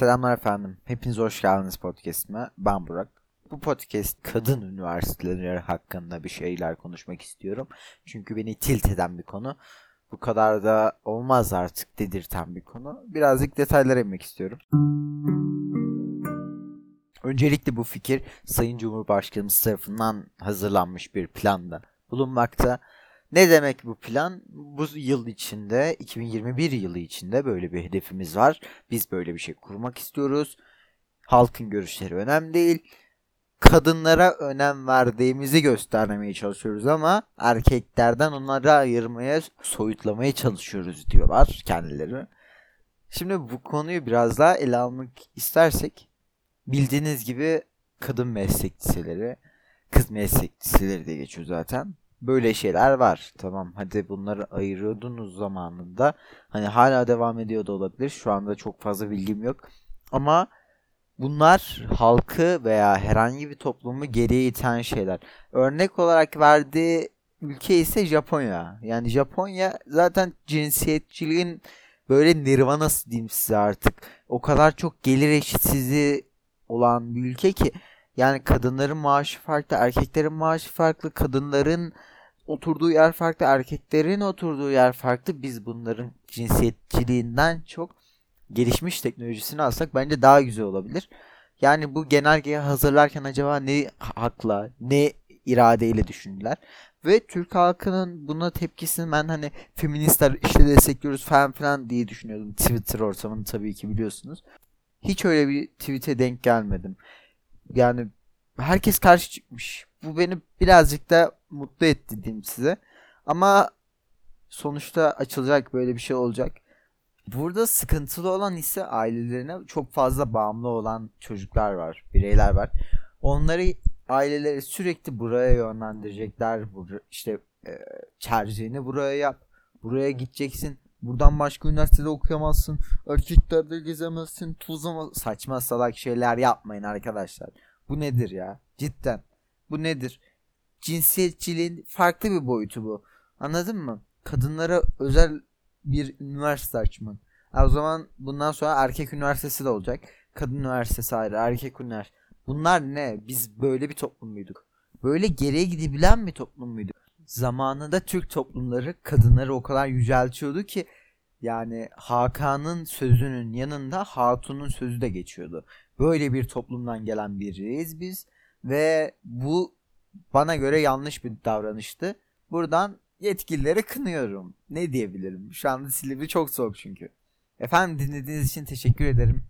Selamlar efendim. Hepiniz hoş geldiniz podcast'ime. Ben Burak. Bu podcast kadın üniversiteleri hakkında bir şeyler konuşmak istiyorum. Çünkü beni tilt eden bir konu. Bu kadar da olmaz artık dedirten bir konu. Birazcık detaylara inmek istiyorum. Öncelikle bu fikir Sayın Cumhurbaşkanımız tarafından hazırlanmış bir planda bulunmakta. Ne demek bu plan? Bu yıl içinde, 2021 yılı içinde böyle bir hedefimiz var. Biz böyle bir şey kurmak istiyoruz. Halkın görüşleri önemli değil. Kadınlara önem verdiğimizi göstermeye çalışıyoruz ama erkeklerden onları ayırmaya, soyutlamaya çalışıyoruz diyorlar kendileri. Şimdi bu konuyu biraz daha ele almak istersek bildiğiniz gibi kadın meslek liseleri, kız meslek liseleri de geçiyor zaten böyle şeyler var. Tamam hadi bunları ayırıyordunuz zamanında. Hani hala devam ediyor da olabilir. Şu anda çok fazla bilgim yok. Ama bunlar halkı veya herhangi bir toplumu geriye iten şeyler. Örnek olarak verdiği ülke ise Japonya. Yani Japonya zaten cinsiyetçiliğin böyle nirvanası diyeyim size artık. O kadar çok gelir eşitsizliği olan bir ülke ki yani kadınların maaşı farklı, erkeklerin maaşı farklı, kadınların oturduğu yer farklı, erkeklerin oturduğu yer farklı. Biz bunların cinsiyetçiliğinden çok gelişmiş teknolojisini alsak bence daha güzel olabilir. Yani bu genelgeyi hazırlarken acaba ne hakla, ne iradeyle düşündüler? Ve Türk halkının buna tepkisini ben hani feministler işte destekliyoruz falan filan diye düşünüyordum. Twitter ortamını tabii ki biliyorsunuz. Hiç öyle bir tweet'e denk gelmedim. Yani herkes karşı çıkmış. Bu beni birazcık da mutlu etti diyeyim size. Ama sonuçta açılacak böyle bir şey olacak. Burada sıkıntılı olan ise ailelerine çok fazla bağımlı olan çocuklar var, bireyler var. Onları aileleri sürekli buraya yönlendirecekler. İşte e, tercihini buraya yap. Buraya gideceksin. Buradan başka üniversitede okuyamazsın. Erkeklerde gezemezsin. Tuzlama saçma salak şeyler yapmayın arkadaşlar. Bu nedir ya? Cidden. Bu nedir? Cinsiyetçiliğin farklı bir boyutu bu. Anladın mı? Kadınlara özel bir üniversite açmak. o zaman bundan sonra erkek üniversitesi de olacak. Kadın üniversitesi ayrı, erkek üniversitesi. Bunlar ne? Biz böyle bir toplum muyduk? Böyle geriye gidebilen bir toplum muyduk? Zamanında Türk toplumları kadınları o kadar yüceltiyordu ki yani Hakan'ın sözünün yanında Hatun'un sözü de geçiyordu. Böyle bir toplumdan gelen biriyiz biz ve bu bana göre yanlış bir davranıştı. Buradan yetkilileri kınıyorum. Ne diyebilirim? Şu anda Silivri çok soğuk çünkü. Efendim dinlediğiniz için teşekkür ederim.